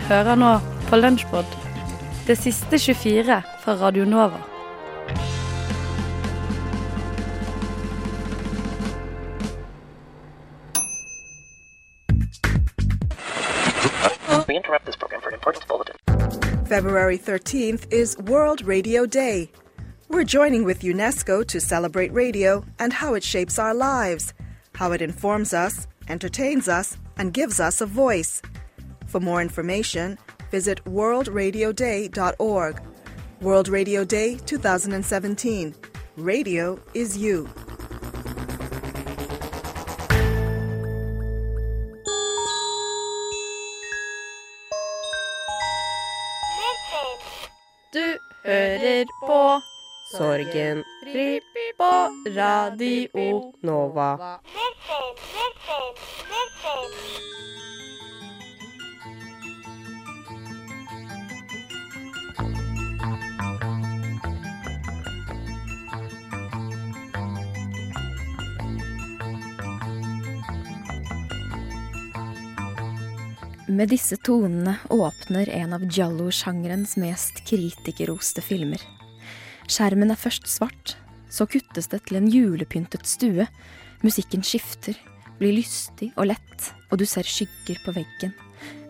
Du hører nå på Lunsjpod, det siste 24 fra Radio Nova. We interrupt this program for an important bulletin. February 13th is World Radio Day. We're joining with UNESCO to celebrate radio and how it shapes our lives, how it informs us, entertains us, and gives us a voice. For more information, visit worldradioday.org. World Radio Day 2017. Radio is you. Du hører på Sorgen Fri på Radio Nova. Med disse tonene åpner en av giallo-sjangerens mest kritikerroste filmer. Skjermen er først svart, så kuttes det til en julepyntet stue. Musikken skifter, blir lystig og lett, og du ser skygger på veggen.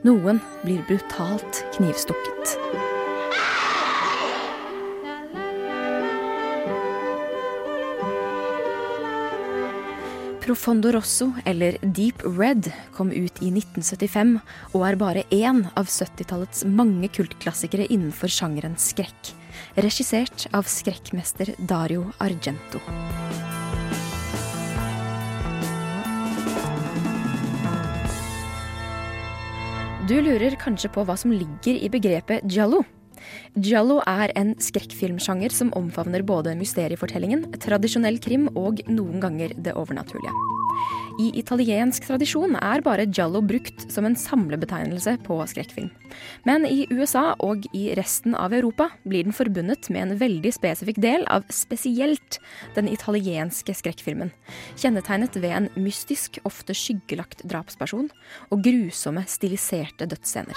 Noen blir brutalt knivstukket. Profondo Rosso, eller Deep Red, kom ut i 1975 og er bare én av 70-tallets mange kultklassikere innenfor sjangeren skrekk. Regissert av skrekkmester Dario Argento. Du lurer kanskje på hva som ligger i begrepet giallo. Giallo er en skrekkfilmsjanger som omfavner både mysteriefortellingen, tradisjonell krim og noen ganger det overnaturlige. I italiensk tradisjon er bare giallo brukt som en samlebetegnelse på skrekkfilm. Men i USA og i resten av Europa blir den forbundet med en veldig spesifikk del av spesielt den italienske skrekkfilmen. Kjennetegnet ved en mystisk, ofte skyggelagt drapsperson og grusomme, stiliserte dødsscener.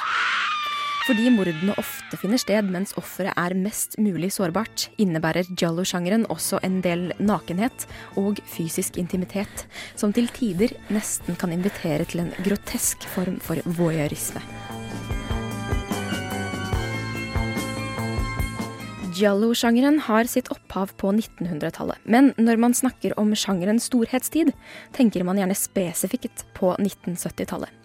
Fordi mordene ofte finner sted mens offeret er mest mulig sårbart, innebærer giallo-sjangeren også en del nakenhet og fysisk intimitet, som til tider nesten kan invitere til en grotesk form for voyeurisme. Giallo-sjangeren har sitt opphav på 1900-tallet, men når man snakker om sjangerens storhetstid, tenker man gjerne spesifikt på 1970-tallet.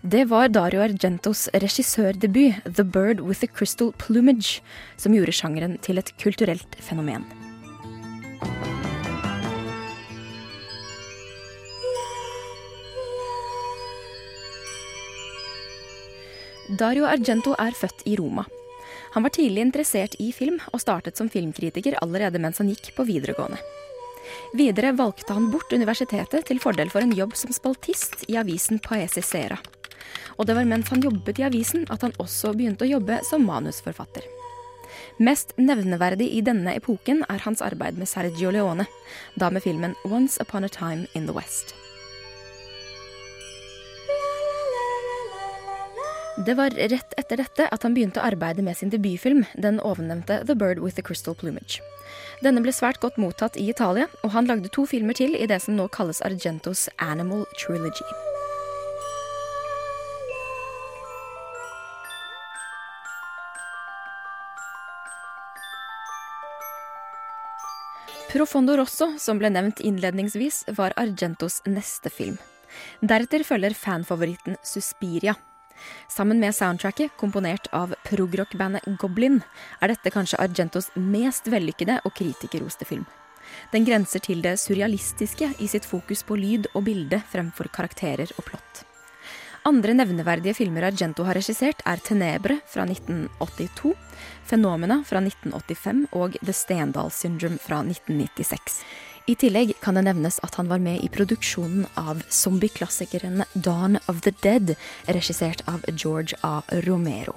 Det var Dario Argentos regissørdebut 'The Bird with the Crystal Plumage' som gjorde sjangeren til et kulturelt fenomen. Dario Argento er født i Roma. Han var tidlig interessert i film, og startet som filmkritiker allerede mens han gikk på videregående. Videre valgte han bort universitetet til fordel for en jobb som spaltist i avisen Paesi Sera. Og det var mens han jobbet i avisen at han også begynte å jobbe som manusforfatter. Mest nevneverdig i denne epoken er hans arbeid med Sergio Leone, da med filmen Once Upon a Time in the West. Det var rett etter dette at han begynte å arbeide med sin debutfilm, den ovennevnte The Bird with the Crystal Plumage. Denne ble svært godt mottatt i Italia, og han lagde to filmer til i det som nå kalles Argentos Animal Trilogy. Profondo Rosso, som ble nevnt innledningsvis, var Argentos neste film. Deretter følger fanfavoritten Suspiria. Sammen med soundtracket, komponert av progrockbandet Goblin, er dette kanskje Argentos mest vellykkede og kritikerroste film. Den grenser til det surrealistiske i sitt fokus på lyd og bilde fremfor karakterer og plott. Andre nevneverdige filmer Argento har regissert, er Tenebre fra 1982, Fenomena fra 1985 og The Stendal Syndrome fra 1996. I tillegg kan det nevnes at han var med i produksjonen av zombieklassikeren Dawn of the Dead, regissert av George A. Romero.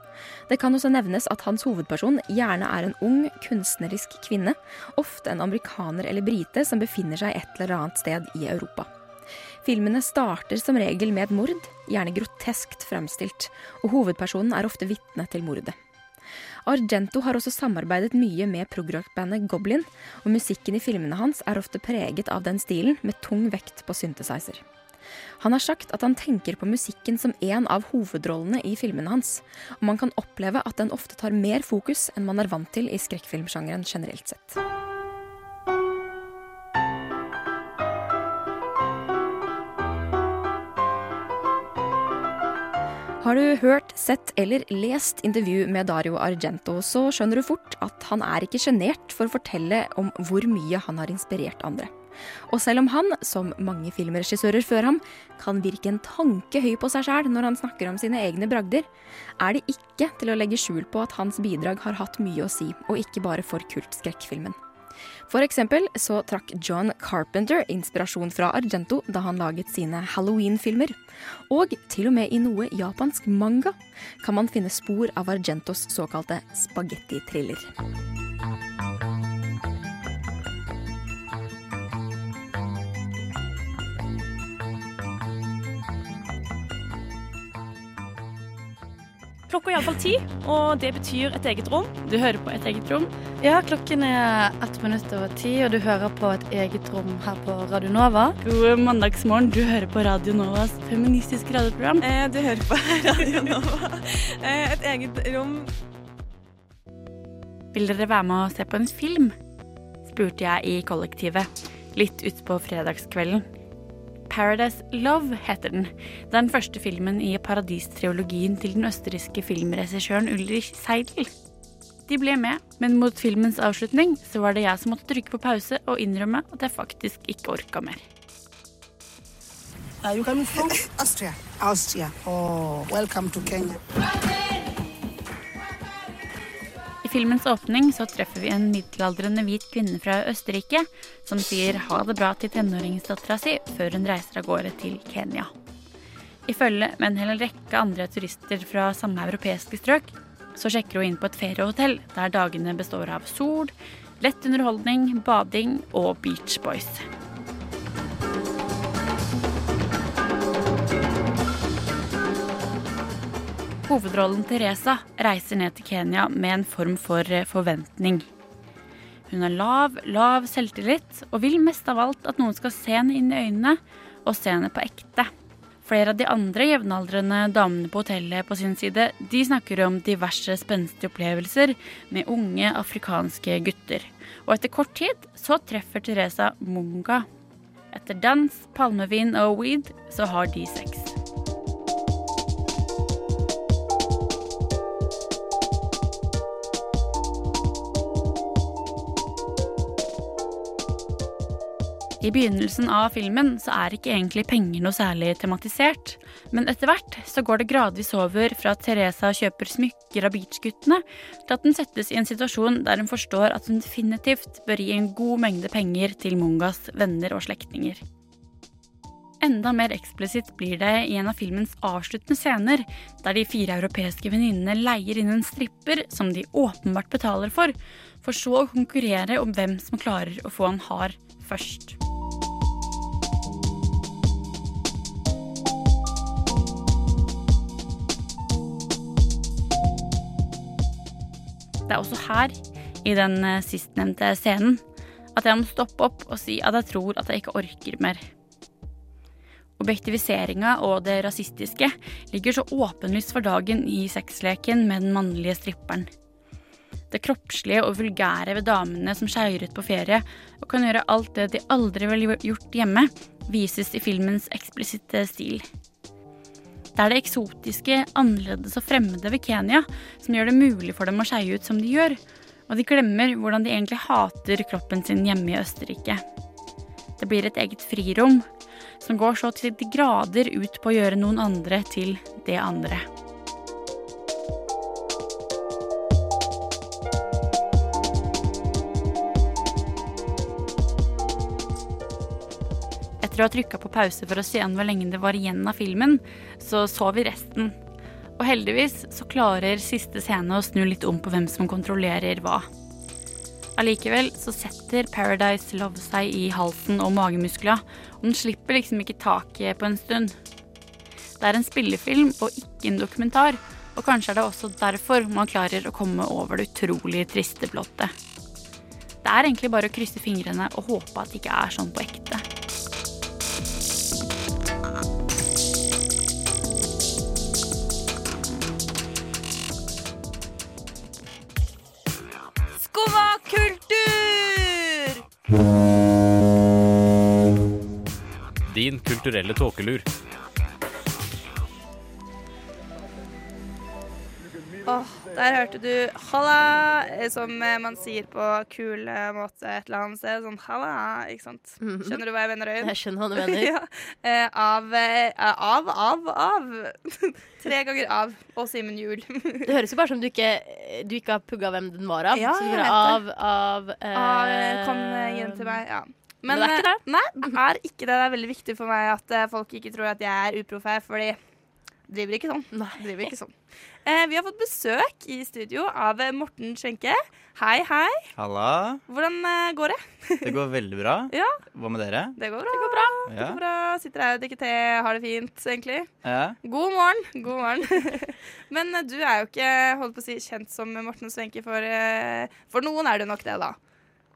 Det kan også nevnes at hans hovedperson gjerne er en ung, kunstnerisk kvinne, ofte en amerikaner eller brite som befinner seg et eller annet sted i Europa. Filmene starter som regel med et mord, gjerne groteskt fremstilt, og hovedpersonen er ofte vitne til mordet. Argento har også samarbeidet mye med progrock-bandet Goblin, og musikken i filmene hans er ofte preget av den stilen, med tung vekt på synthesizer. Han har sagt at han tenker på musikken som en av hovedrollene i filmene hans, og man kan oppleve at den ofte tar mer fokus enn man er vant til i skrekkfilmsjangeren generelt sett. Har du hørt, sett eller lest intervju med Dario Argento, så skjønner du fort at han er ikke sjenert for å fortelle om hvor mye han har inspirert andre. Og selv om han, som mange filmregissører før ham, kan virke en tanke høy på seg sjæl når han snakker om sine egne bragder, er det ikke til å legge skjul på at hans bidrag har hatt mye å si, og ikke bare for kultskrekkfilmen. For eksempel så trakk John Carpenter inspirasjon fra Argento da han laget sine Halloween-filmer. Og til og med i noe japansk manga kan man finne spor av Argentos såkalte spagetti-thriller. Klokka er iallfall ti, og det betyr et eget rom. Du hører på et eget rom. Ja, klokken er ett minutt over ti, og du hører på et eget rom her på Radio Nova. God mandagsmorgen. Du hører på Radio Novas feministiske radioprogram. Eh, du hører på Radio Nova. Eh, et eget rom. Vil dere være med og se på en film? spurte jeg i kollektivet litt utpå fredagskvelden. Paradise Love heter den. Det er den første filmen i paradistriologien til den østerrikske filmregissøren Ulrich Seidel. De ble med, men mot filmens avslutning så var det jeg som måtte trykke på pause og innrømme at jeg faktisk ikke orka mer. Uh, you coming from? Austria. Austria. Oh, welcome to Kenya. Filmens åpning så treffer vi en middelaldrende hvit kvinne fra Østerrike som sier ha det bra til tenåringsdattera si før hun reiser av gårde til Kenya. I følge med en hel rekke andre turister fra samme europeiske strøk så sjekker hun inn på et feriehotell der dagene består av sol, lett underholdning, bading og Beach Boys. Hovedrollen Teresa reiser ned til Kenya med en form for eh, forventning. Hun har lav, lav selvtillit og vil mest av alt at noen skal se henne inn i øynene og se henne på ekte. Flere av de andre jevnaldrende damene på hotellet på sin side, de snakker om diverse spenstige opplevelser med unge afrikanske gutter. Og etter kort tid så treffer Teresa Munga. Etter dans, palmevin og weed så har de sex. I begynnelsen av filmen så er ikke egentlig penger noe særlig tematisert. Men etter hvert så går det gradvis over fra at Teresa kjøper smykker av beachguttene, til at den settes i en situasjon der hun forstår at hun definitivt bør gi en god mengde penger til Mungas venner og slektninger. Enda mer eksplisitt blir det i en av filmens avsluttende scener, der de fire europeiske venninnene leier inn en stripper som de åpenbart betaler for, for så å konkurrere om hvem som klarer å få han hard først. Det er også her, i den eh, sistnevnte scenen, at jeg må stoppe opp og si at jeg tror at jeg ikke orker mer. Objektiviseringa og det rasistiske ligger så åpenlyst for dagen i sexleken med den mannlige stripperen. Det kroppslige og vulgære ved damene som skeier ut på ferie og kan gjøre alt det de aldri ville gjort hjemme, vises i filmens eksplisitte stil. Det er det eksotiske, annerledes og fremmede ved Kenya som gjør det mulig for dem å skeie ut som de gjør, og de glemmer hvordan de egentlig hater kroppen sin hjemme i Østerrike. Det blir et eget frirom, som går så til de grader ut på å gjøre noen andre til det andre. Etter å ha trykka på pause for å se an hvor lenge det var igjen av filmen, så så vi resten. Og heldigvis så klarer siste scene å snu litt om på hvem som kontrollerer hva. Allikevel så setter Paradise Love seg i halsen og magemuskla, og den slipper liksom ikke taket på en stund. Det er en spillefilm og ikke en dokumentar, og kanskje er det også derfor man klarer å komme over det utrolig triste blottet. Det er egentlig bare å krysse fingrene og håpe at det ikke er sånn på ekte. Kulturelle tåkelur. Åh, der hørte du 'halla', eh, som eh, man sier på kul eh, måte et eller annet sted. Sånn 'halla', ikke sant? Skjønner du hva jeg mener, Øyunn? Jeg skjønner hva du mener. ja. eh, av, eh, av, av, av. Tre ganger av. Og Simen Juel. Det høres jo bare som du ikke, du ikke har pugga hvem den var av. Ja, så du bare av, av eh, av kom hjem til meg. Ja. Men det er ikke det. Nei, det er ikke det. Det er veldig viktig for meg at eh, folk ikke tror at jeg er uproff her, fordi driver ikke sånn. Nei. Driver ikke sånn. Eh, vi har fått besøk i studio av eh, Morten Skjenke. Hei, hei. Halla. Hvordan eh, går det? Det går veldig bra. Ja. Hva med dere? Det går bra. Det går bra. Det går bra. Sitter her og drikker te, har det fint, egentlig. Ja. God morgen. God morgen. Men eh, du er jo ikke holdt på å si, kjent som Morten Svenke for eh, For noen er du nok det, da.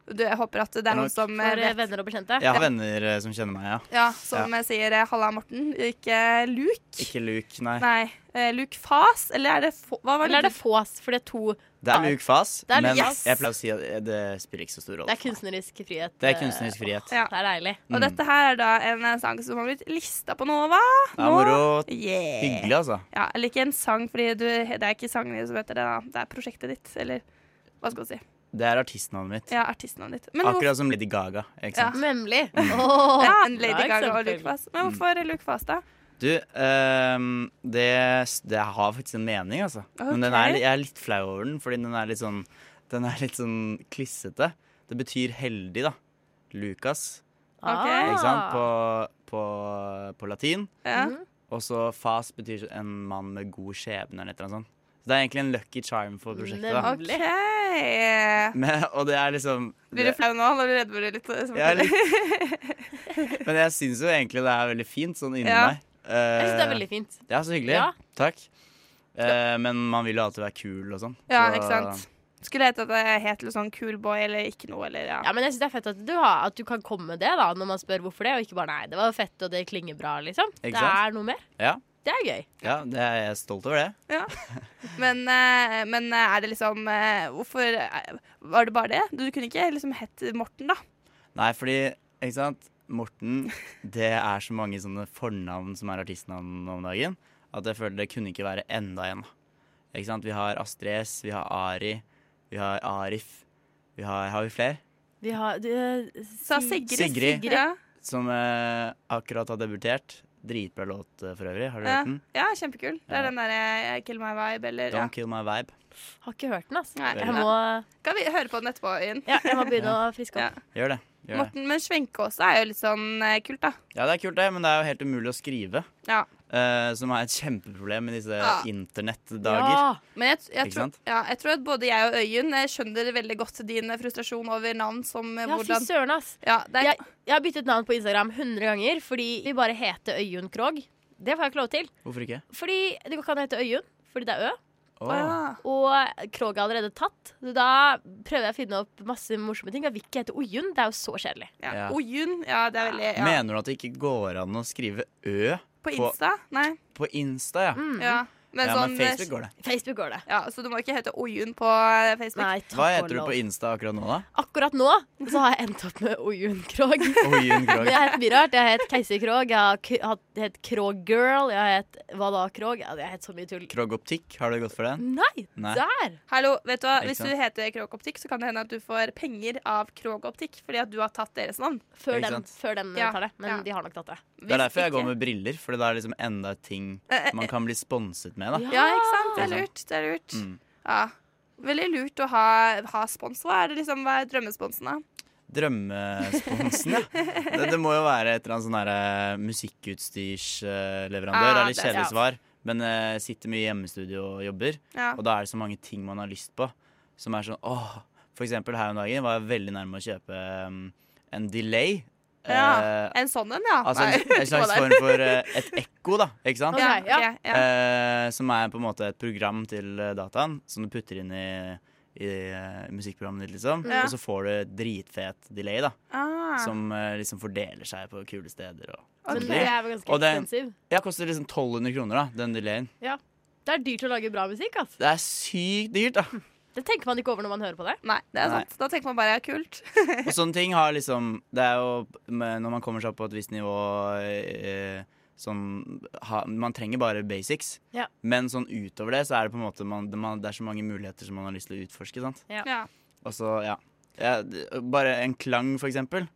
Du, jeg håper at det er noen som eh, For eh, vet venner og bekjente. Jeg har venner eh, som kjenner meg, ja. Ja, som ja. sier eh, 'halla, Morten', ikke Luke. Ikke Luke, nei. Nei. eh, Luke Fas, eller er det få, Hva var det? Eller er det Fås, for det er to Det er Luke Fas, er men yes. Jeg pleier å si at eh, det spiller ikke så stor rolle. Det er kunstnerisk frihet. Det er eh, kunstnerisk frihet. Ja. Det er deilig. Og Mm. dette her er da en eh, sang som har blitt lista på Nova. Det er moro. Yeah. Hyggelig, altså. Ja, eller ikke en sang, fordi du, det er ikke sangen din som heter det, da. Det er prosjektet ditt, eller hva skal du si. Det er artistnavnet mitt. Ja, artistnavnet ditt. Men hvorfor, Akkurat som Lady Gaga. Ikke sant? Nemlig. Mm. Oh, ja, en Lady Gaga og. Luke Fass. Men hvorfor Luke Fass, da? Du, um, det, det har faktisk en mening, altså. Men den er, jeg er litt flau over den, fordi den er litt sånn Den er litt sånn klissete. Det betyr heldig, da. Lucas, Ok. ikke sant, Ah. på, på, på latin. Ja. Mhm. Og så fas betyr en mann med god skjebne, eller noe sånt. Så det er egentlig en lucky charm for prosjektet. da. OK. Men, og det er liksom Blir du flau nå når du redd for det litt? Jeg er forteller? Men jeg syns jo egentlig det er veldig fint sånn inni Ja. meg. Jeg syns det er veldig fint. Ja, så hyggelig. Ja. Takk. Uh, men man vil jo alltid være kul og sånn. Ja, så- ikke sant. Skulle hete at jeg het litt sånn cool boy eller ikke noe, eller ja. Ja, men jeg synes det er fett at du, har, at du kan komme med det da når man spør hvorfor det, og ikke bare nei, det var fett og det klinger bra, liksom. Ikke det er noe mer. Ja. Det er gøy. Ja, det er jeg er stolt over det. Men, eh, men eh, er det liksom eh, Hvorfor Var det bare det? Du kunne ikke liksom hett Morten, da? Nei, fordi, ikke sant Morten, det er så mange sånne fornavn som er artistnavn om dagen, at jeg føler det kunne ikke være enda en. Ikke sant? Vi har Astrid S, vi har Ari, vi har Arif. Vi har, har vi flere? Vi har du, Sa Sigrid. Sigrid. Sigrid. Ja, Som eh, akkurat har debutert. Dritbra låt eh, for øvrig. Har du ja. hørt den? ja kjempekul. Det er Ja. den derre Kill My Vibe, eller ja. Don't Kill My Vibe. Har ikke hørt den, altså. Nei, Jeg må, Kan vi høre på den etterpå, Yin? ja, jeg må begynne å friske Ja. opp. Gjør det. Gjør. Morten, men Svenke også er jo litt sånn eh, kult, da. Ja, det er kult, det, men det er jo helt umulig å skrive. Ja. Eh, som er et kjempeproblem i disse Ja. internettdager. Ja. Men jeg, jeg, tror, ja, jeg tror at både jeg og Øyunn eh, skjønner veldig godt din eh, frustrasjon over navn som ja, fy søren, ass. ja, det er, Jeg, jeg har byttet navn på Instagram 100 ganger fordi vi bare heter Øyunn Krogh. Det får jeg ikke lov til. Hvorfor ikke? Fordi det kan hete Øyunn, fordi det er Ø. Oh. Og Krogh er allerede tatt. Så da prøver jeg å finne opp masse morsomme ting. Jeg vil ikke hete Ojunn. Det er jo så kjedelig. Ja. Ja. Ja, det er veldig ja. Mener du at det ikke går an å skrive Ø På på- Insta? Nei. på Insta? Ja. Mm. Ja. Men Ja, men sånn, Facebook går det. Facebook går det. Ja, Så du må ikke hete Oyun på eh, Facebook? Nei, takk Hva heter du på Insta akkurat nå, da? Akkurat nå så har jeg endt opp med Oyun Krog. Oyun Krog. Jeg het mye rart. Jeg het Keiser Krog, jeg har het Krog Girl, jeg het Hva da Krog? Jeg het så mye tull. Krog Optikk, har du gått for den? Nei, Nei. der! Hallo, vet du hva? Hvis du heter Krog Optikk, så kan det hende at du får penger av Krog Optikk fordi at du har tatt deres navn. Før Ikke den, før den Ja, tar det. Men ja. de har nok tatt det. Det er derfor jeg går med briller, for det er liksom enda et ting Eh, eh, man kan bli sponset med. Da Ja, ikke sant? Det er lurt. Det er lurt. Mm. Ja. Veldig lurt å ha, ha spons. Hva er det liksom, hva er drømmesponsen, da? Drømmesponsen, ja. Det, det må jo være et eller annet sånn derre musikkutstyrsleverandør. Ah, litt kjedelig svar, men jeg sitter mye i hjemmestudio og jobber. Ja. Og da er det så mange ting man har lyst på. Som er sånn åh For eksempel her om dagen var jeg veldig nærme å kjøpe um, en delay. Ja, Eh, En sånn en, ja. altså en, en slags form for eh, et ekko, da. Ikke sant? Okay, ja. ja. Eh, som er på en måte et program til eh, dataen som du putter inn i, i musikkprogrammet ditt, liksom. Ja. Og så får du dritfet delay, da. Ah. Som eh, liksom fordeler seg på kule steder. Og, Men det er vel ganske Og det- ja, koster liksom 1200 kroner, da, den delayen. Det er dyrt å lage bra musikk, altså. Det er sykt dyrt, da. Det tenker man ikke over når man hører på det. Nei, det er Nei. sant. Da tenker man bare ja, kult. Og sånne ting har liksom Det er jo Når man kommer seg opp på et visst nivå eh, Sånn ha, Man trenger bare basics. Ja. Men sånn utover det så er det på en måte man, det, man, det er så mange muligheter som man har lyst til å utforske. sant? Ja. Og så, ja. ja Bare en klang, for eksempel.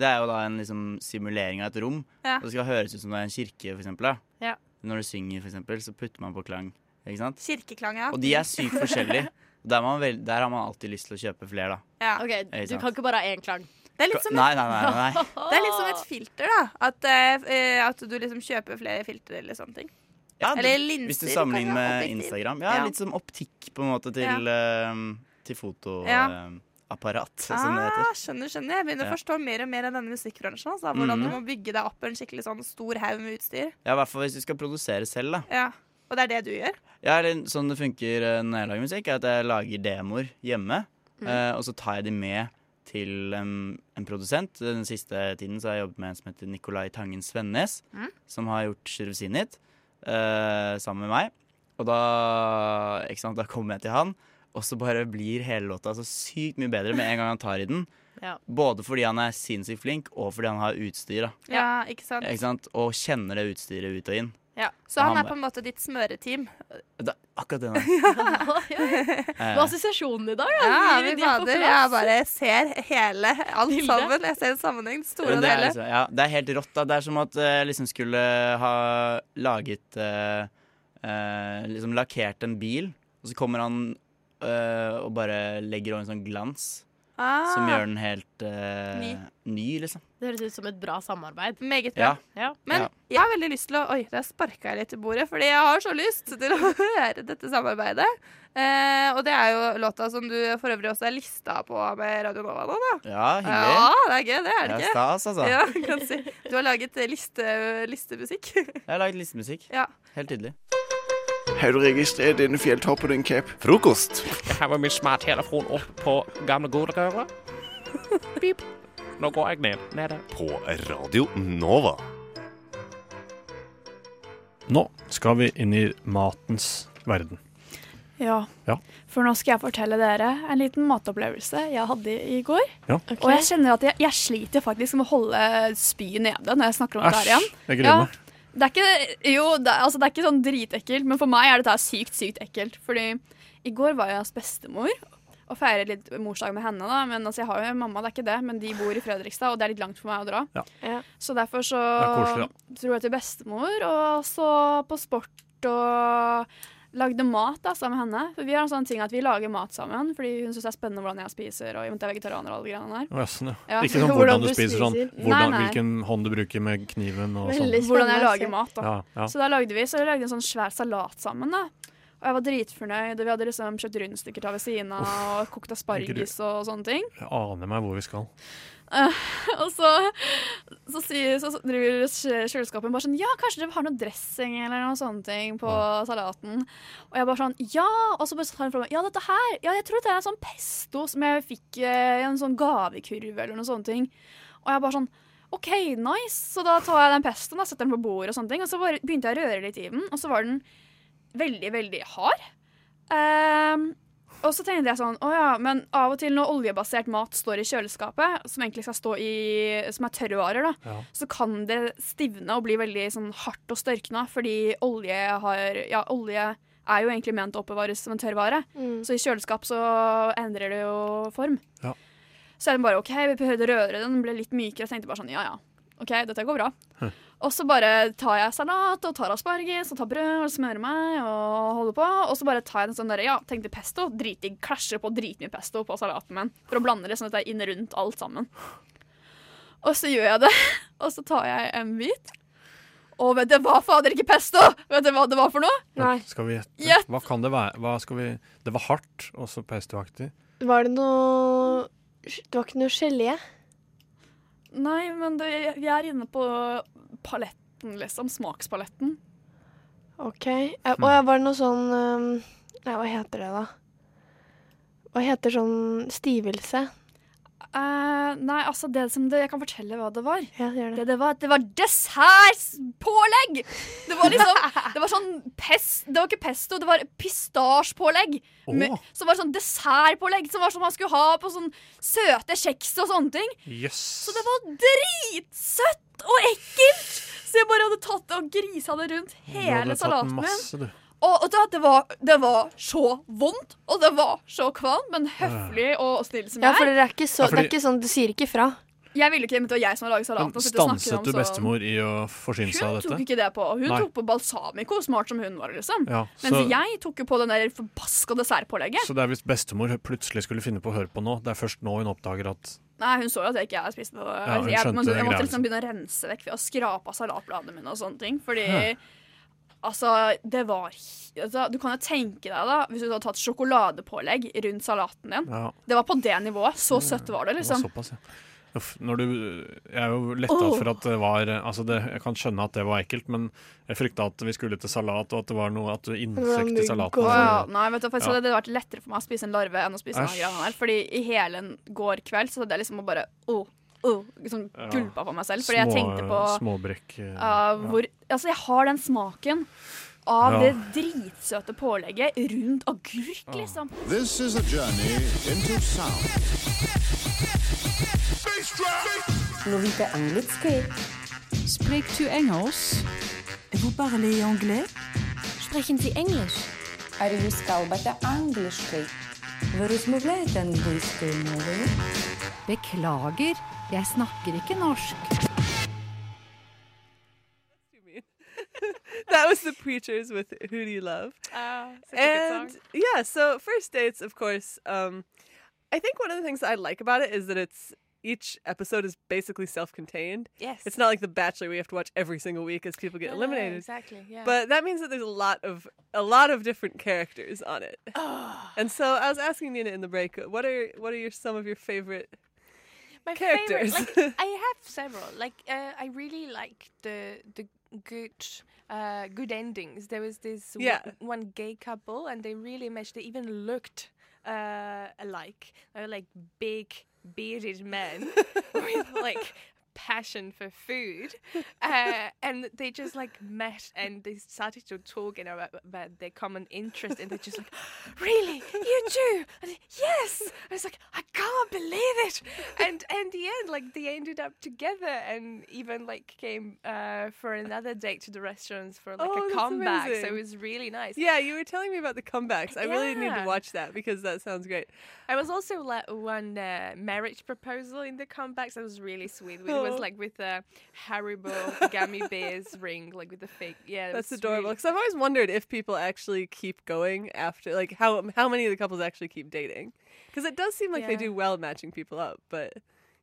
Det er jo da en liksom simulering av et rom. Ja. Og det skal høres ut som det er en kirke, for eksempel. Da. Ja. Når du synger, for eksempel, så putter man på klang. Ikke sant? Kirkeklang, ja. Og de er sykt forskjellige. Der, er man vel, der har man alltid lyst til å kjøpe flere, da. ja. Ok, Du kan ikke bare ha én klang. Det, er litt som et, Nei, nei, nei. nei. det er litt som et filter, da. At, uh, at du liksom kjøper flere filtre eller sånne ting. Ja, Eller linser, Hvis du sammenligner med. Instagram. Ja, Ja. litt som optikk på en måte til, eh, til Ja. fotoapparat, som det heter. Ah, skjønner, skjønner. Jeg begynner Ja. å forstå mer og mer av denne musikkbransjen. Altså, hvordan Mhm. du må bygge deg opp en skikkelig sånn stor haug med utstyr. Ja, i hvert fall hvis du skal produsere selv, da. Ja. Og det er det du gjør? Ja, eller sånn det funker eh, når jeg lager musikk, er at jeg lager demoer hjemme. Mm. eh, og så tar jeg de med til um, en produsent. Den siste tiden så har jeg jobbet med en som heter Nicolai Tangen Svennes, Mm. som har gjort Shirvsinit uh, sammen med meg. Og da, sant, da kommer jeg til han, og så bare blir hele låta så sykt mye bedre med en gang han tar i den. Ja. Både fordi han er sinnssykt flink, og fordi han har utstyr. da Ja, ikke sant? ikke sant? Og kjenner det utstyret ut og inn. Ja. Så han Han- er på en måte ditt smøreteam. Det er akkurat det. der. Med Eh, assosiasjonen i dag, Ja, vi bader. er. Jeg bare ser hele, alt Bildet. sammen. Jeg ser en sammenheng. Store det, det er liksom, ja, det er helt rått. da Det er som at jeg liksom skulle ha laget eh, eh, Liksom lakkert en bil, og så kommer han eh, og bare legger over en sånn glans Ah, som gjør den helt uh, Ny. ny, liksom. Det høres ut som et bra samarbeid. Meget bra. Ja. Men Ja. jeg har veldig lyst til å Oi, der sparka jeg litt i bordet, fordi jeg har så lyst til å gjøre dette samarbeidet. Eh, og det er jo låta som du for øvrig også er lista på med Radio Nova nå, da. Ja, hyggelig. Ja, det er gøy, det er det Det er ikke? stas, altså. Ja, kan si. Du har laget liste, listemusikk. Jeg har laget listemusikk. Ja. Helt tydelig. Har du registrert denne fjelltoppen, Cap? Frokost. Jeg har min smarttelefon opp på gamle godrøret. Pip. Nå går jeg ned. Nede. På Radio Nova. Nå skal vi inn i matens verden. Ja. Ja. For nå skal jeg fortelle dere en liten matopplevelse jeg hadde i går. Ja. Og jeg kjenner at jeg, jeg sliter faktisk med å holde spyet nede når jeg snakker om det her Æsj, igjen. jeg gruer meg. Det er ikke, jo, det, altså, det er ikke sånn dritekkelt, men for meg er dette sykt, sykt ekkelt. Fordi i går var jeg hos bestemor og feiret litt morsdag med henne. da Men altså, jeg har jo en mamma, det er ikke det, men de bor i Fredrikstad, og det er litt langt for meg å dra. Ja. Så derfor så Det er koselig, dro jeg til bestemor, og så på sport og lagde mat da, sammen med henne. For vi har en sånn ting at vi lager mat sammen, fordi hun syns det er spennende hvordan jeg spiser, og jeg er vegetarianer og alle greiene der. Å, jaså, ja. Ja. Ikke sånn Hvordan hvordan du spiser, sånn hvordan, Nei, nei. hvilken hånd du bruker med kniven og sånn. Hvordan jeg lager mat, da. Ja, ja. Så da lagde vi så lagde en sånn svær salat sammen, da. Og jeg var dritfornøyd, og vi hadde liksom kjøpt rundstykker til ved siden av, og kokt asparges og sånne ting. Jeg aner meg hvor vi skal. Eh, og så, så, sier, så driver kjøleskapet bare sånn Ja, kanskje dere har noe dressing eller noe sånne ting på salaten. Og jeg bare sånn Ja! Og så bare tar hun fra meg Ja, dette her Ja, jeg tror det er en sånn pesto som jeg fikk eh, i en sånn gavekurv eller noe sånne ting. Og jeg bare sånn OK, nice. Så da tar jeg den pestoen og setter den på bordet, og sånne ting Og så bare begynte jeg å røre litt i den, og så var den veldig, veldig hard. Ehm, og så tenkte jeg sånn, å ja, men av og til når oljebasert mat står i kjøleskapet, som egentlig skal stå i, som er tørrvarer, da, Ja. så kan det stivne og bli veldig sånn hardt og størkna, fordi olje har, ja, olje er jo egentlig ment å oppbevares som en tørrvare. Så i kjøleskap så endrer det jo form. Ja. Så er det bare OK, vi prøvde å røre den, den ble litt mykere. og tenkte bare sånn, ja ja, OK, dette går bra. Hm. Og så bare tar jeg salat og tar asparges og tar brød og smører meg og holder på. Og så bare tar jeg en sånn derre, ja, tenkte pesto. Dritdigg. Klasjer på dritmye pesto på salaten min for å blande det sånn at det er inn rundt alt sammen. Og så gjør jeg det, og så tar jeg en bit. Og vet du hva, fader, ikke pesto! Vet du hva det var for noe? Ja, Skal vi gjette? Hva kan det være? Hva skal vi Det var hardt, også pestoaktig. Var det noe Det var ikke noe gelé? Nei, men det, vi er inne på paletten, liksom. Smakspaletten. OK. Eh, Og ja, var det noe sånn um, Nei, hva heter det, da? Hva heter sånn stivelse? Eh, nei, altså det som det, Jeg kan fortelle hva det var. Ja, det. det. Det, var, det var dessertpålegg! Det var liksom Det var sånn pest, Det var ikke pesto, det var pistasjpålegg. Oh. Med- Som var sånn dessertpålegg som var som man skulle ha på sånn søte kjeks og sånne ting. Yes. Så det var dritsøtt og ekkelt! Så jeg bare hadde tatt det og grisa det rundt Du hadde hele tatt salaten min. Og, og da, det, var, det var så vondt, og det var så kvalmt, men høflig og snill som Ja, jeg for det er ikke så, Ja, fordi- det er ikke sånn, du sier ikke fra. Jeg ville ikke, men det var jeg som hadde laget salaten. Stanset om du bestemor i å forsyne seg av dette? Hun tok ikke det på. Hun Nei. tok på balsamico, smart som hun var, liksom. Ja, Mens jeg tok jo på den der forbaska dessertpålegget. Så det er hvis bestemor plutselig skulle finne på å høre på nå, det er først nå hun oppdager at Nei, hun så jo at jeg ikke spiste det. Ja, hun jeg, men jeg måtte liksom. liksom begynne å rense vekk ved å skrape av salatbladene mine og sånne ting. Fordi Hæ. Altså, det var altså, Du kan jo tenke deg, da, hvis du hadde tatt sjokoladepålegg rundt salaten din. Ja. Det var på det nivået. Så søtt var det, liksom. Det var liksom. såpass, ja. Uff, når du, jeg er jo letta oh. for at det var altså det, Jeg kan skjønne at det var ekkelt, men jeg frykta at vi skulle til salat, og at det var noe at du insekt i salaten. Ja. Nei, vet du, faktisk Ja. hadde det vært lettere for meg å spise en larve enn å spise Æsj. greiene her. Fordi i hele en går kveld så hadde jeg liksom bare oh, uh, liksom gulpa på meg selv. Fordi jeg tenkte på eh, Småbrekk. Uh, eh, ah, hvor, altså, jeg har den smaken av ja. det dritsøte pålegget rundt agurk, liksom. This is a journey into er engelsk, Spreek Er du skal bare engelsk? Вы размовляете английскою мовою? Beklager, jeg snakker ikke norsk. that was the preachers with "Who Do You Love," oh, and yeah. So first dates, of course. Um, I think one of the things I like about it is that it's each episode is basically self-contained. Yes. it's not like The Bachelor we have to watch every single week as people get No, no, no, eliminated. exactly, yeah. But that means that there's a lot of a lot of different characters on it. Oh. And so I was asking Nina in the break, what are what are your some of your favorite My characters? favorite, like I have several. Like uh, I really like the the good uh, good endings. There was this Yeah. one, one gay couple, and they really matched. They even looked uh, alike. They were like big bearded men with like passion for food, uh, and they just like met and they started to talk you know, about, about their common interest, and they're just like, "Really, you too?" And yes, I was like, "I can't believe it!" And and the end, like they ended up together, and even like came uh, for another date to the restaurants for like Oh, a comeback. So it was really nice. Yeah, you were telling me about the comebacks. I really need to watch that because that sounds great. I was also like one uh, marriage proposal in the comebacks. That was really sweet. It Oh. Was like with a Haribo gummy bears ring, like with the fake. Yeah, That's adorable. really- Because I've always wondered if people actually keep going after, like how how many of the couples actually keep dating. Because it does seem like they do well matching people up, but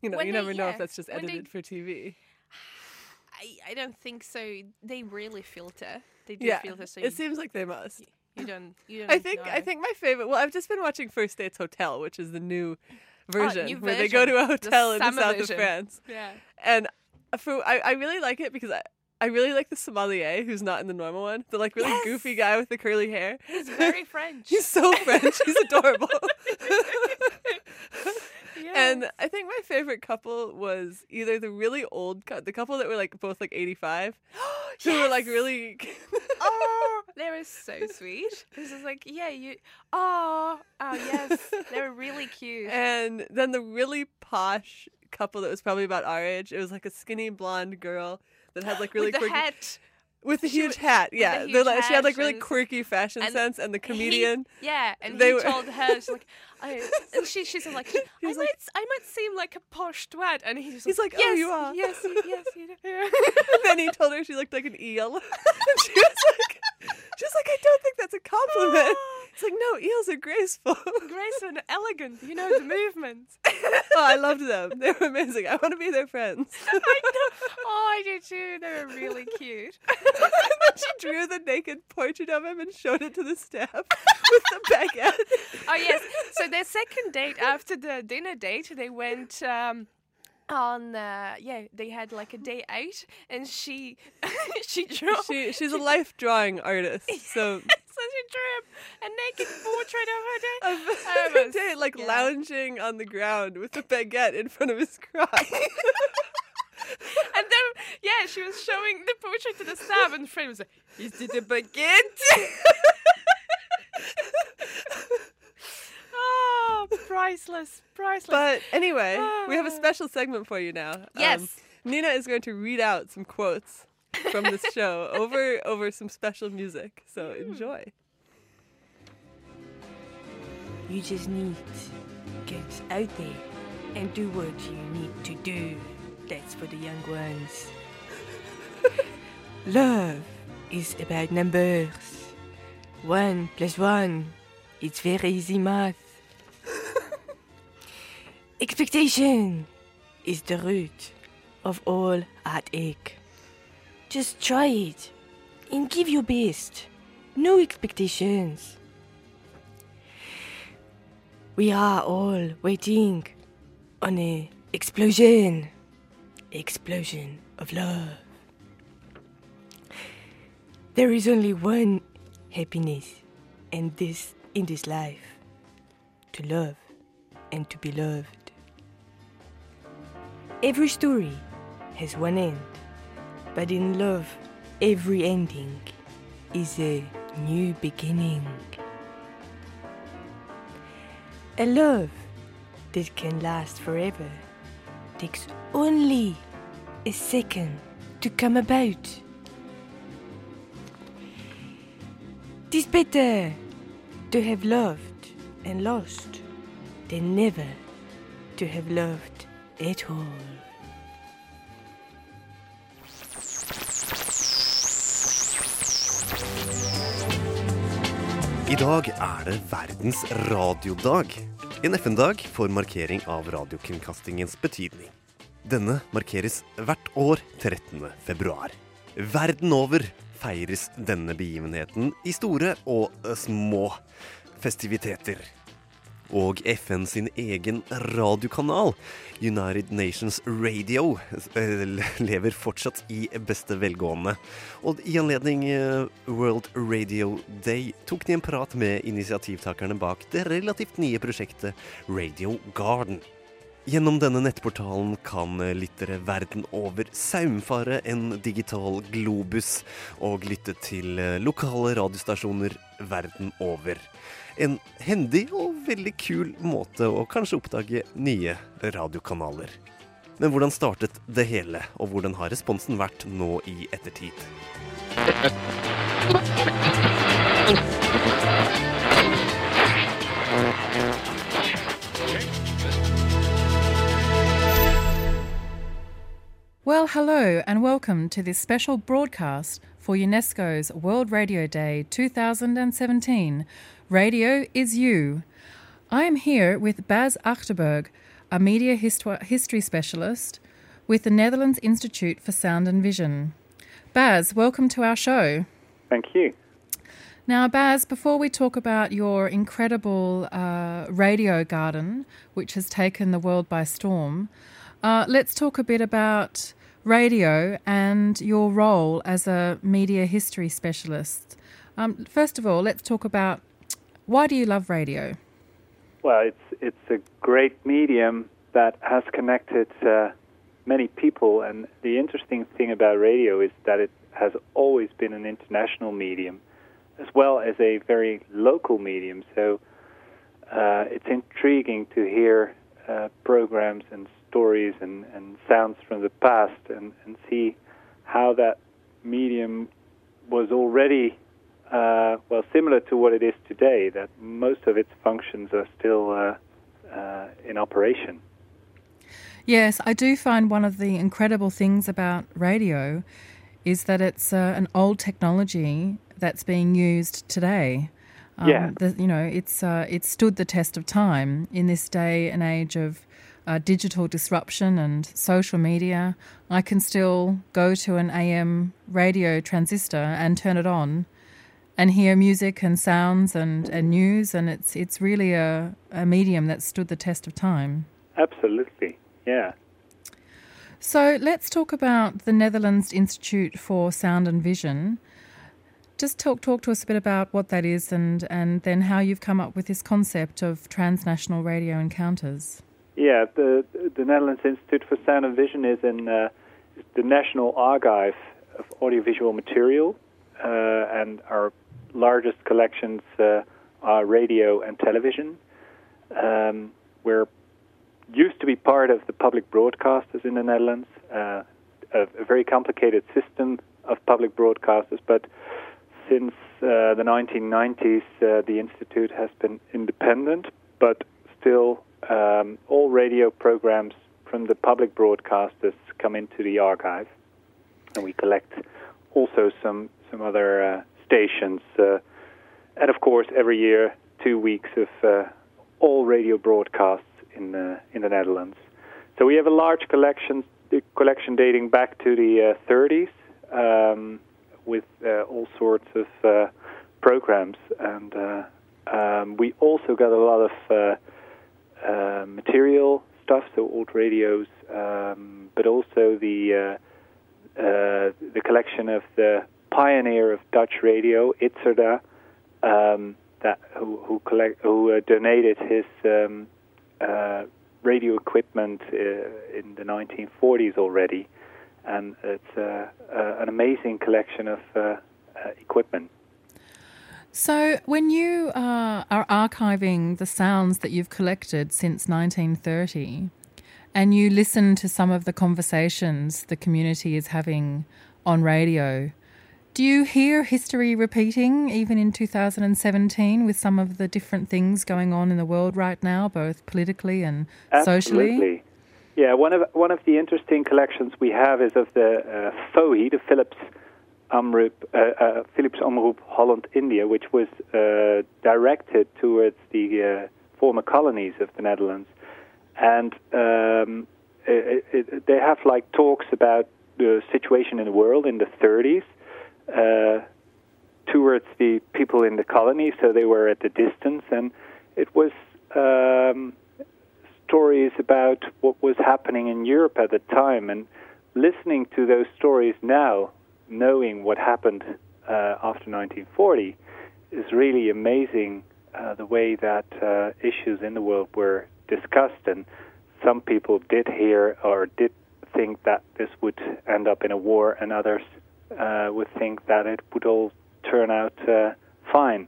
you know, When you they- never know if that's just when they- edited for TV. I, I don't think so. They really filter. They do Yeah, filter. So it you, seems like they must. you don't. You don't. I think I think my favorite. Well, I've just been watching First Dates Hotel, which is the new oh, version Oh, where they go to a version. The hotel in the south version. of France. Yeah. And for I, I really like it because I. I really like the sommelier who's not in the normal one. The like really goofy guy with the curly hair. He's very French. He's so French. He's adorable. And I think my favorite couple was either the really old, the couple that were like both like 85, who were like really. oh, they were so sweet. This is like, yeah, you. Oh, oh yes, they were really cute. and then the really posh couple that was probably about our age. It was like a skinny blonde girl that had like really With quirky hat. with a huge hat. Yeah, huge like- she had like really quirky fashion and sense, and the he- comedian. yeah, and they he were- told her, she's like, I, and she, she said like, I might, I might seem like a posh twat, and he's, He's like, oh, yes, oh, you are. yes, you- yes, you do. and then he told her she looked like an eel, and she was like, she was like, I don't think that's a compliment. Ah. It's like, no, eels are graceful. graceful and elegant. You know the movements. oh, I loved them. They were amazing. I want to be their friends. I know. Oh, I do too. They were really cute. she drew the naked portrait of him and showed it to the staff with the baguette. oh yes. So their second date after the dinner date, they went um, on. Uh, yeah, they had like a day out, and she she drew. She she's a life drawing artist, so so she drew a naked portrait of her day. of her day, like lounging on the ground with a baguette in front of his crotch. And then, yeah, she was showing the portrait to the staff, and Fred was like, "Is it a baguette?" oh, priceless, priceless. But anyway, we have a Ah. special segment for you now. Um, Yes. Nina is going to read out some quotes from this show over over some special music. So Hmm. enjoy. You just need to get out there and do what you need to do. That's for the young ones. Love is about numbers. One plus one. It's very easy math. Expectation is the root of all heartache. Just try it and give your best. No expectations. We are all waiting on a explosion. Explosion of love. There is only one happiness and this in this life. To love and to be loved. Every story has one end, but in love, every ending is a new beginning. A love that can last forever takes only a second to come about. Tis better to have loved and lost than never to have loved at all. I dag er det verdens radiodag. En FN-dag for markering av radiokringkastingens betydning. Denne markeres hvert år 13. februar. Verden over feires denne begivenheten i store og eh, små festiviteter. Og FN sin egen radiokanal, United Nations Radio, eh, lever fortsatt i beste velgående. Og i anledning eh, World Radio Day tok de en prat med initiativtakerne bak det relativt nye prosjektet Radio Garden. Gjennom denne nettportalen kan eh, lyttere verden over saumfare en digital globus og lytte til lokale radiostasjoner verden over. En hendig og veldig kul måte å kanskje oppdage nye radiokanaler. Men hvordan startet det hele, og hvordan har responsen vært nå i ettertid? Well, hello, and welcome to this special broadcast for UNESCO's World Radio Day 2017. Radio is You. I am here with Baz Achterberg, a media histo- history specialist with the Netherlands Institute for Sound and Vision. Baz, welcome to our show. Thank you. Now, Baz, before we talk about your incredible uh, radio garden, which has taken the world by storm, uh, let's talk a bit about radio and your role as a media history specialist. Um, first of all, let's talk about why do you love radio? Well, it's it's a great medium that has connected uh, many people. And the interesting thing about radio is that it has always been an international medium, as well as a very local medium. So uh, it's intriguing to hear uh, programs and stories and, and sounds from the past and, and see how that medium was already uh, well similar to what it is today. That most of its functions are still uh, uh, in operation. Yes, I do find one of the incredible things about radio is that it's uh, an old technology that's being used today. Um, Yeah. The, you know, it's uh, it's stood the test of time in this day and age of uh, digital disruption and social media. I can still go to an AM radio transistor and turn it on and hear music and sounds and, and news, and it's it's really a, a medium that stood the test of time. Absolutely, yeah. So let's talk about the Netherlands Institute for Sound and Vision. Just talk talk to us a bit about what that is, and and then how you've come up with this concept of transnational radio encounters. Yeah, the the Netherlands Institute for Sound and Vision is in uh, the National Archive of Audiovisual Material, uh, and our largest collections uh, are radio and television. Um, we're used to be part of the public broadcasters in the Netherlands, uh, a, a very complicated system of public broadcasters, but since uh, the 1990s, uh, the institute has been independent, but still um, all radio programs from the public broadcasters come into the archive, and we collect also some some other uh, stations, uh, and of course every year two weeks of uh, all radio broadcasts in the in the Netherlands. So we have a large collection collection dating back to the uh, 30s. Um, with uh, all sorts of uh, programs, and uh, um, we also got a lot of uh, material stuff, so old radios, um, but also the uh, uh, the collection of the pioneer of Dutch radio, Itzerda, um, that who who, collect, who uh, donated his um, uh, radio equipment in the 1940s already and it's an amazing collection of equipment. So, when you uh, are archiving the sounds that you've collected since 1930, and you listen to some of the conversations the community is having on radio, do you hear history repeating even in 2017 with some of the different things going on in the world right now, both politically and socially? Absolutely. Yeah, one of one of the interesting collections we have is of the uh, FOHI, the Philips Omroep, uh, uh, Philips Omroep Holland India, which was uh, directed towards the uh, former colonies of the Netherlands, and um, it, it, they have like talks about the situation in the world in the 30s uh, towards the people in the colonies, so they were at a distance, and it was. Um, stories about what was happening in Europe at the time and listening to those stories now, knowing what happened uh, after 1940, is really amazing uh, the way that uh, issues in the world were discussed. And some people did hear or did think that this would end up in a war, and others uh, would think that it would all turn out uh, fine.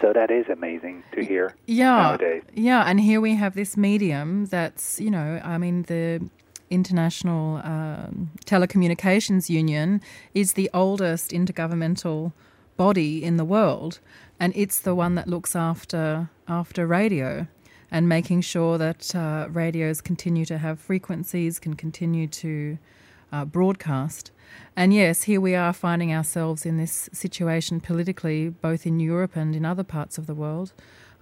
So that is amazing to hear yeah, nowadays. Yeah, and here we have this medium that's, you know, I mean, the International um, Telecommunications Union is the oldest intergovernmental body in the world, and it's the one that looks after after radio and making sure that uh, radios continue to have frequencies, can continue to uh, broadcast. And yes, here we are finding ourselves in this situation politically, both in Europe and in other parts of the world,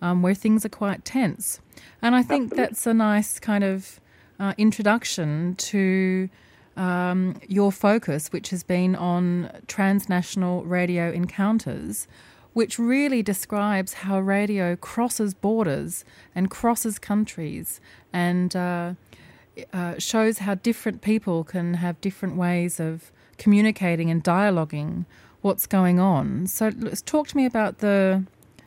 um, where things are quite tense. And I think that's a nice kind of uh, introduction to um, your focus, which has been on transnational radio encounters, which really describes how radio crosses borders and crosses countries and uh, uh, shows how different people can have different ways of communicating and dialoguing what's going on. So, let's talk to me about the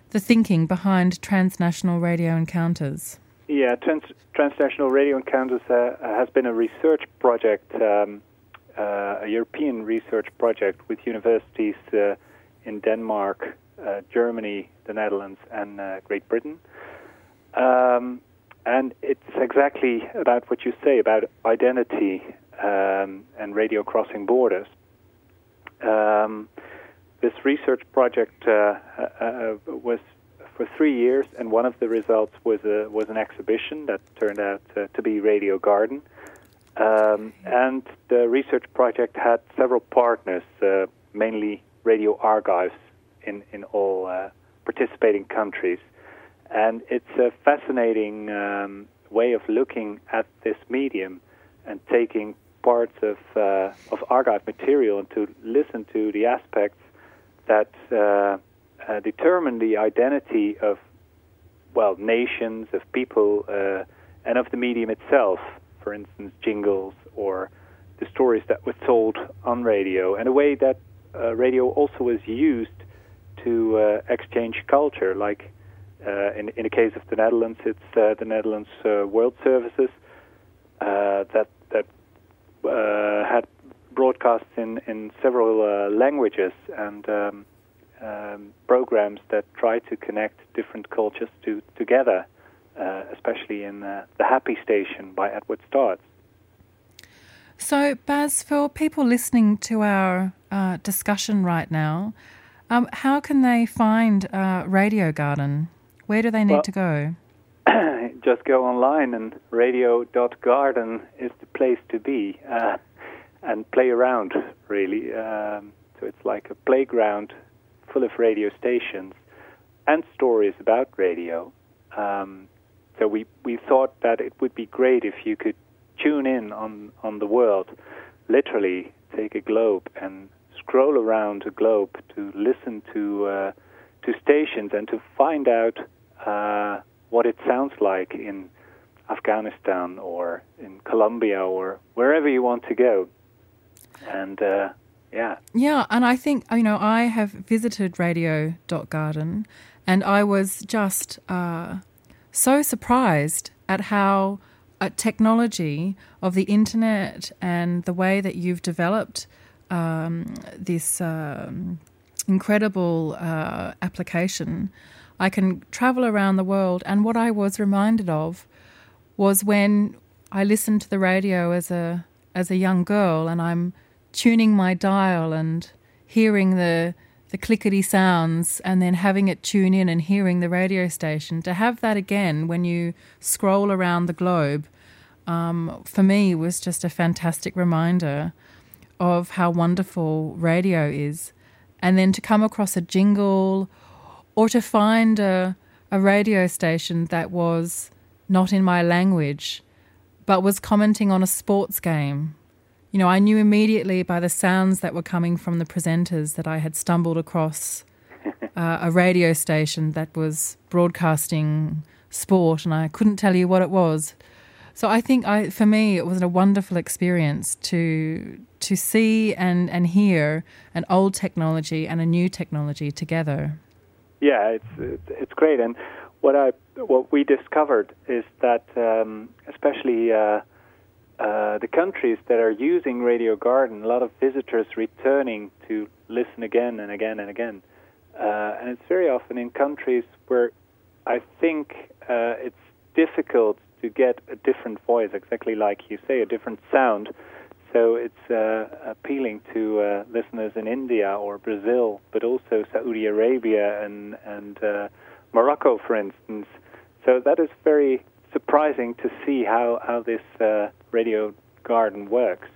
the thinking behind transnational radio encounters. Yeah, Trans- Transnational Radio Encounters uh, has been a research project, um, uh, a European research project with universities uh, in Denmark, uh, Germany, the Netherlands, and uh, Great Britain. Um, and it's exactly about what you say about identity um, and radio crossing borders. Um, this research project uh, was for three years, and one of the results was a, was an exhibition that turned out uh, to be Radio Garden. Um, and the research project had several partners, uh, mainly radio archives in in all uh, participating countries. And it's a fascinating um, way of looking at this medium and taking parts of uh, of archive material and to listen to the aspects that uh, determine the identity of well nations, of people, uh, and of the medium itself. For instance, jingles or the stories that were told on radio, and a way that uh, radio also was used to uh, exchange culture. Like uh, in, in the case of the Netherlands, it's uh, the Netherlands World Services that that had broadcasts in in several languages and um, um, programs that try to connect different cultures to together, uh, especially in uh, the Happy Station by Edward Starr. So, Baz, for people listening to our uh, discussion right now, um, how can they find uh, Radio Garden? Where do they need Well- to go? Just go online and radio.garden is the place to be uh, and play around, really. Um, so it's like a playground full of radio stations and stories about radio. Um, so we, we thought that it would be great if you could tune in on, on the world, literally take a globe and scroll around the globe to listen to uh, to stations and to find out uh, what it sounds like in Afghanistan or in Colombia or wherever you want to go. And uh, yeah, Yeah, and I think, you know, I have visited radio.garden and I was just uh, so surprised at how uh, technology of the internet and the way that you've developed um, this um, incredible uh, application. I can travel around the world, and what I was reminded of was when I listened to the radio as a as a young girl, and I'm tuning my dial and hearing the the clickety sounds, and then having it tune in and hearing the radio station. To have that again when you scroll around the globe, um, for me was just a fantastic reminder of how wonderful radio is, and then to come across a jingle or to find a, a radio station that was not in my language but was commenting on a sports game. You know, I knew immediately by the sounds that were coming from the presenters that I had stumbled across uh, a radio station that was broadcasting sport, and I couldn't tell you what it was. So I think, I, for me, it was a wonderful experience to to see and, and hear an old technology and a new technology together. yeah, it's it's, it's great. And what I what we discovered is that um, especially uh, uh, the countries that are using Radio Garden, a lot of visitors returning to listen again and again and again. Uh, and it's very often in countries where I think uh, it's difficult to get a different voice, exactly like you say, a different sound. So it's uh, appealing to uh, listeners in India or Brazil, but also Saudi Arabia and and Morocco, for instance. So that is very surprising to see how how this radio garden works.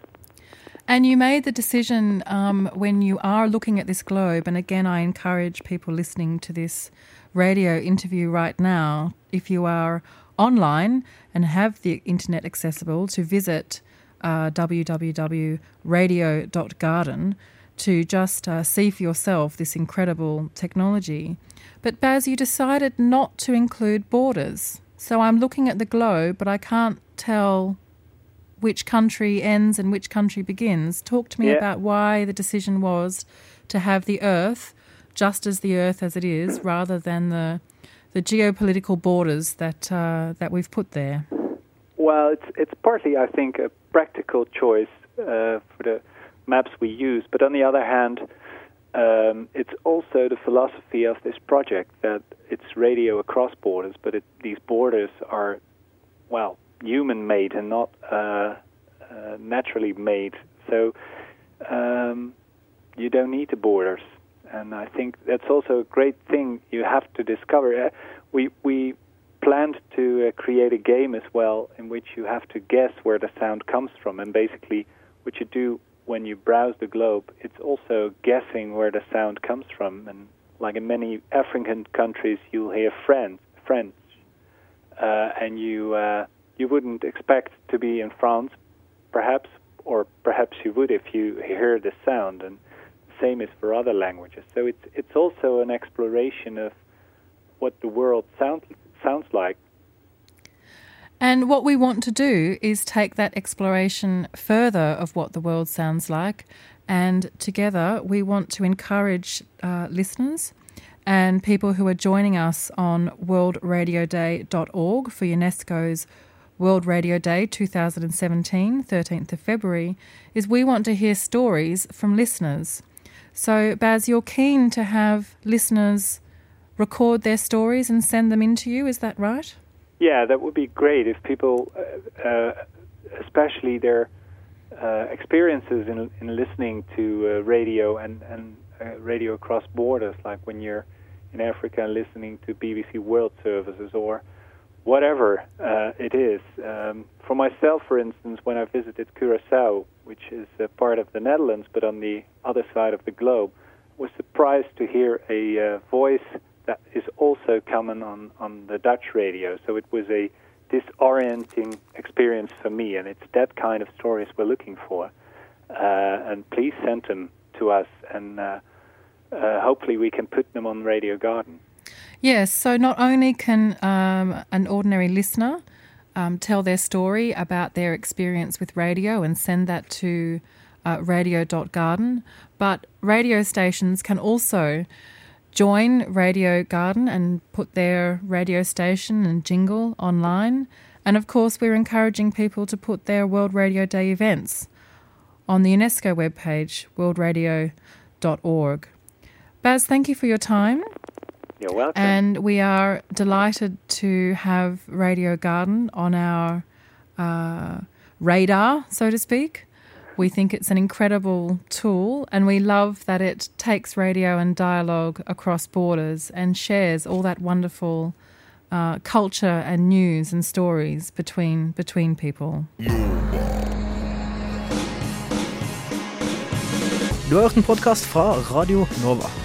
And you made the decision um, when you are looking at this globe, and again, I encourage people listening to this radio interview right now, if you are online and have the internet accessible, to visit uh, www.radio.garden to just uh, see for yourself this incredible technology. But Baz, you decided not to include borders. So I'm looking at the globe, but I can't tell which country ends and which country begins. Talk to me Yeah. about why the decision was to have the Earth just as the Earth as it is, rather than the the geopolitical borders that uh, that we've put there? Well, it's it's partly, I think, a practical choice uh, for the maps we use, but on the other hand, um, it's also the philosophy of this project that it's radio across borders, but it, these borders are, well, human-made and not uh, uh, naturally made. So um, you don't need the borders, and I think that's also a great thing you have to discover. Uh, we we planned to uh, create a game as well in which you have to guess where the sound comes from, and basically what you do when you browse the globe, it's also guessing where the sound comes from. And like in many African countries, you'll hear French, French, uh, and you uh, you wouldn't expect to be in France, perhaps, or perhaps you would if you hear the sound. And the same is for other languages. So it's it's also an exploration of what the world sounds sounds like. And what we want to do is take that exploration further of what the world sounds like, and together we want to encourage uh, listeners and people who are joining us on worldradioday.org for UNESCO's World Radio Day 2017, 13th of February, is we want to hear stories from listeners. So, Baz, you're keen to have listeners record their stories and send them in to you, is that right? Yeah, that would be great if people, uh, uh, especially their uh, experiences in, in listening to uh, radio and, and uh, radio across borders, like when you're in Africa listening to BBC World Services or whatever uh, it is. Um, for myself, for instance, when I visited Curacao, which is a part of the Netherlands but on the other side of the globe, was surprised to hear a voice that is also common on, on the Dutch radio. So it was a disorienting experience for me, and it's that kind of stories we're looking for. Uh, and please send them to us, and uh, uh, hopefully we can put them on Radio Garden. Yes, so not only can um, an ordinary listener um, tell their story about their experience with radio and send that to uh, radio.garden, but radio stations can also join Radio Garden and put their radio station and jingle online. And of course, we're encouraging people to put their World Radio Day events on the UNESCO webpage, worldradio.org. Baz, thank you for your time. You're welcome. And we are delighted to have Radio Garden on our uh, radar, so to speak. We think it's an incredible tool, and we love that it takes radio and dialogue across borders and shares all that wonderful uh, culture and news and stories between between people. Du har hørt en podkast fra Radio Nova.